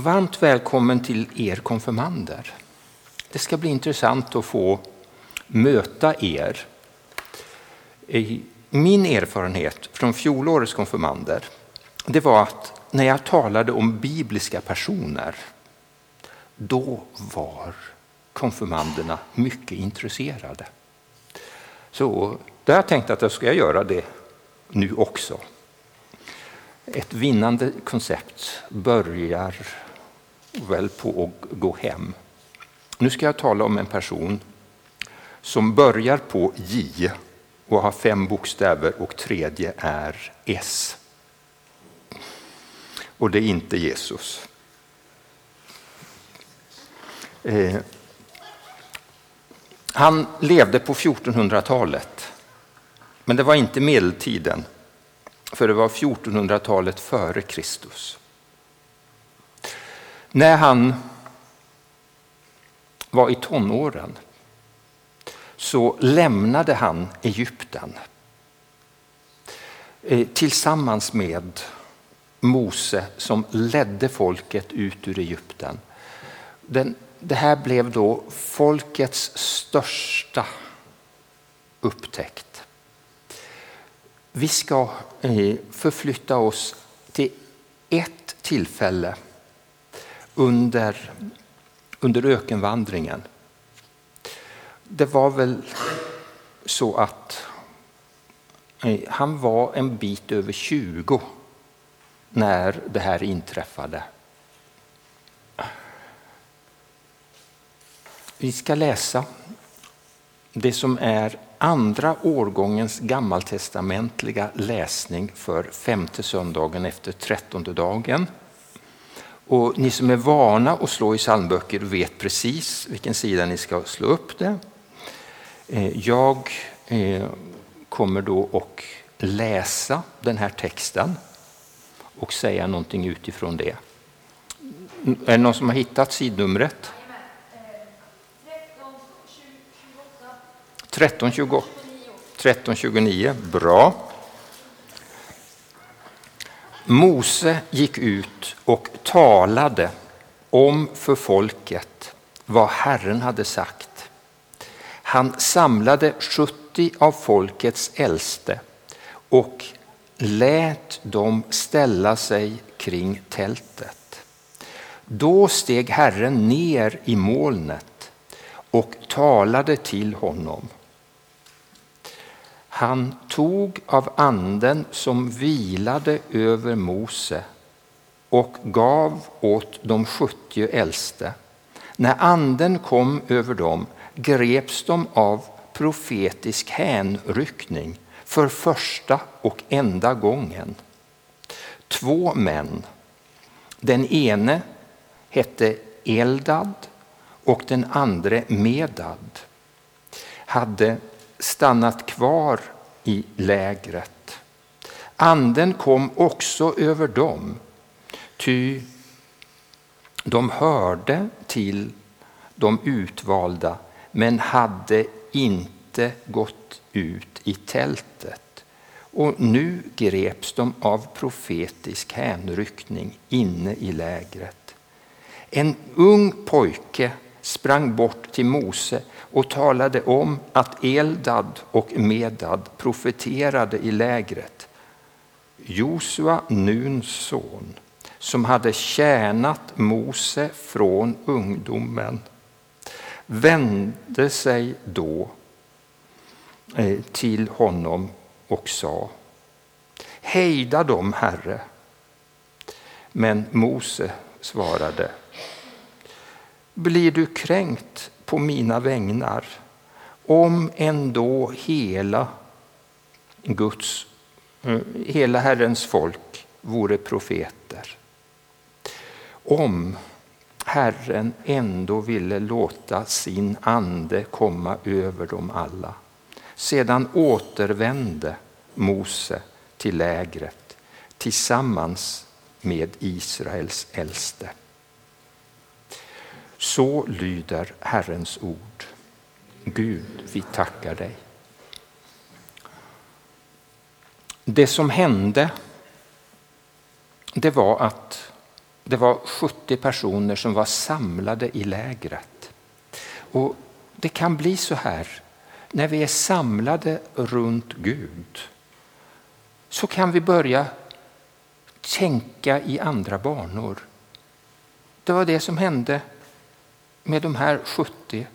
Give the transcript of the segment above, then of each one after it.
Varmt välkommen till er konfirmander. Det ska bli intressant att få möta er. Min erfarenhet från fjolårets konfirmander det var att när jag talade om bibliska personer då var konfirmanderna mycket intresserade. Så då har jag tänkt att jag ska göra det nu också. Ett vinnande koncept börjar väl på att gå hem. Nu ska jag tala om en person som börjar på J och har fem bokstäver och tredje är S. Och det är inte Jesus. Eh, han levde på 1400-talet, men det var inte medeltiden, för det var 1400-talet före Kristus. När han var i tonåren så lämnade han Egypten eh, tillsammans med Mose som ledde folket ut ur Egypten. Den, det här blev då folkets största upptäckt. Vi ska eh, förflytta oss till ett tillfälle under, under ökenvandringen. Det var väl så att han var en bit över 20 när det här inträffade. Vi ska läsa det som är andra årgångens gammaltestamentliga läsning för femte söndagen efter trettonde dagen. Och ni som är vana att slå i psalmböcker vet precis vilken sida ni ska slå upp det. Eh, jag eh, kommer då att läsa den här texten och säga någonting utifrån det. Är det någon som har hittat sidnumret? 1328. 1329, bra. Mose gick ut och talade om för folket vad Herren hade sagt. Han samlade 70 av folkets äldste och lät dem ställa sig kring tältet. Då steg Herren ner i molnet och talade till honom. Han tog av anden som vilade över Mose och gav åt de sjuttio äldste. När anden kom över dem greps de av profetisk hänryckning för första och enda gången. Två män. Den ene hette Eldad och den andra Medad hade stannat kvar i lägret. Anden kom också över dem, ty de hörde till de utvalda men hade inte gått ut i tältet. Och nu greps de av profetisk hänryckning inne i lägret. En ung pojke sprang bort till Mose och talade om att Eldad och Medad profeterade i lägret. Josua, Nuns son, som hade tjänat Mose från ungdomen, vände sig då eh, till honom och sa Hejda dem, Herre. Men Mose svarade blir du kränkt på mina vägnar om ändå hela Guds, eh, hela Herrens folk vore profeter. Om Herren ändå ville låta sin ande komma över dem alla. Sedan återvände Mose till lägret tillsammans med Israels äldste. Så lyder Herrens ord. Gud, vi tackar dig. Det som hände det var att Det var 70 personer som var samlade i lägret. Och Det kan bli så här när vi är samlade runt Gud så kan vi börja tänka i andra banor. Det var det som hände med de här 70.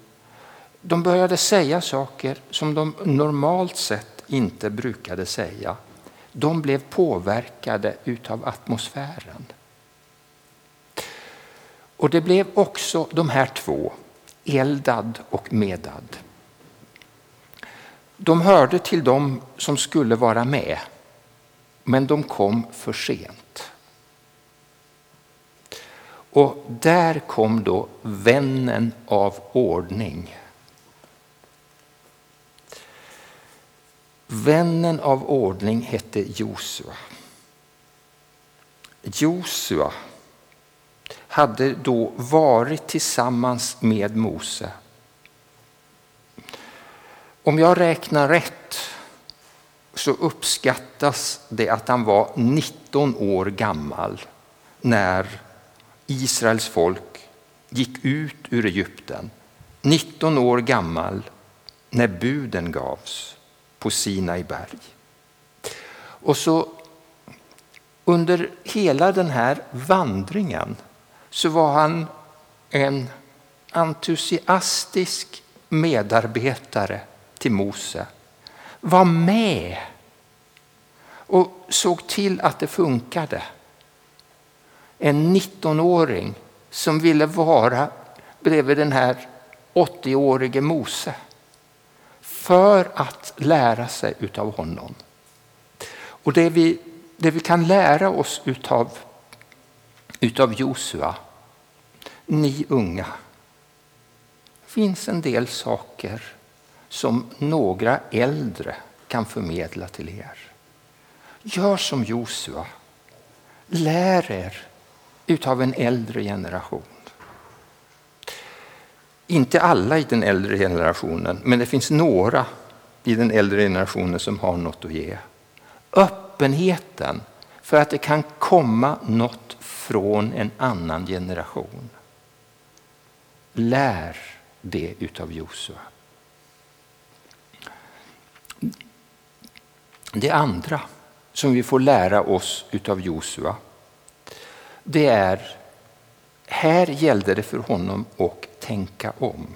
De började säga saker som de normalt sett inte brukade säga. De blev påverkade utav atmosfären. Och det blev också de här två, Eldad och Medad. De hörde till dem som skulle vara med, men de kom för sent. Och där kom då vännen av ordning. Vännen av ordning hette Josua. Josua hade då varit tillsammans med Mose. Om jag räknar rätt så uppskattas det att han var 19 år gammal när Israels folk gick ut ur Egypten. 19 år gammal när buden gavs på Sinai berg. Och så under hela den här vandringen så var han en entusiastisk medarbetare till Mose. Var med och såg till att det funkade. En 19-åring som ville vara bredvid den här 80-årige Mose för att lära sig utav honom. Och det vi, det vi kan lära oss utav, utav Josua, ni unga, finns en del saker som några äldre kan förmedla till er. Gör som Josua. Lär er utav en äldre generation. Inte alla i den äldre generationen, men det finns några i den äldre generationen som har något att ge. Öppenheten för att det kan komma något från en annan generation. Lär det utav Josua. Det andra som vi får lära oss utav Josua, det är här gällde det för honom att tänka om.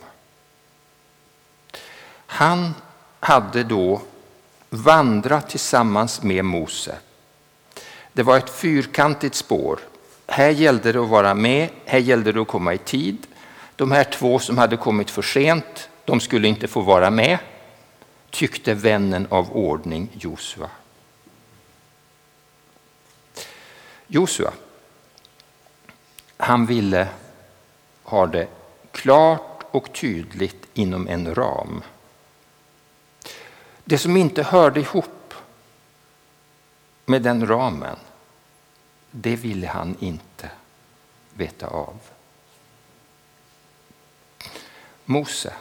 Han hade då vandrat tillsammans med Mose. Det var ett fyrkantigt spår. Här gällde det att vara med, här gällde det att komma i tid. De här två som hade kommit för sent, de skulle inte få vara med tyckte vännen av ordning Josua. Josua, han ville ha det klart och tydligt inom en ram. Det som inte hörde ihop med den ramen, det ville han inte veta av. Mose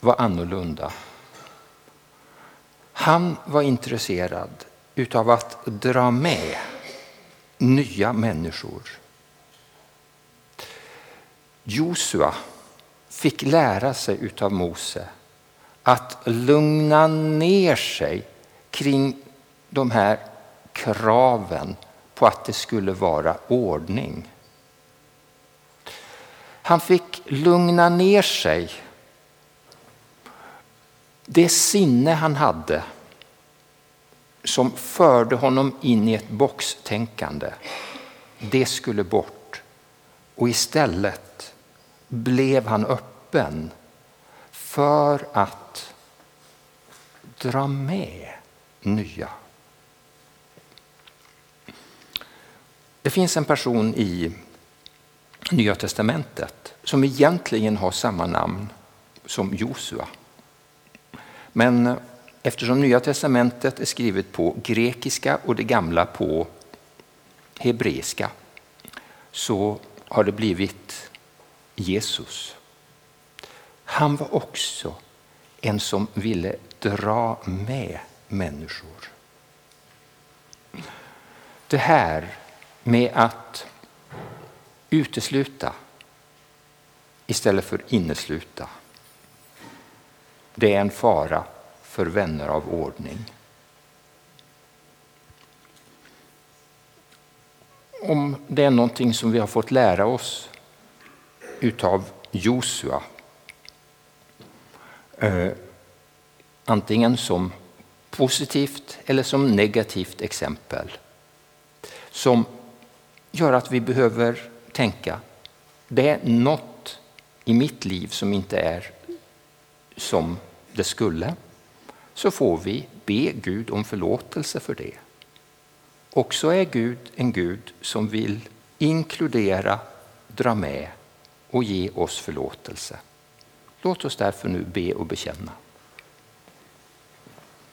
var annorlunda. Han var intresserad utav att dra med nya människor. Josua fick lära sig utav Mose att lugna ner sig kring de här kraven på att det skulle vara ordning. Han fick lugna ner sig det sinne han hade som förde honom in i ett boxtänkande, det skulle bort. Och istället blev han öppen för att dra med nya. Det finns en person i Nya testamentet som egentligen har samma namn som Josua. Men eftersom Nya testamentet är skrivet på grekiska och det gamla på hebreiska så har det blivit Jesus. Han var också en som ville dra med människor. Det här med att utesluta istället för innesluta. Det är en fara för vänner av ordning. Om det är någonting som vi har fått lära oss utav Josua, eh, antingen som positivt eller som negativt exempel, som gör att vi behöver tänka, det är något i mitt liv som inte är som det skulle, så får vi be Gud om förlåtelse för det. Och så är Gud en Gud som vill inkludera, dra med och ge oss förlåtelse. Låt oss därför nu be och bekänna.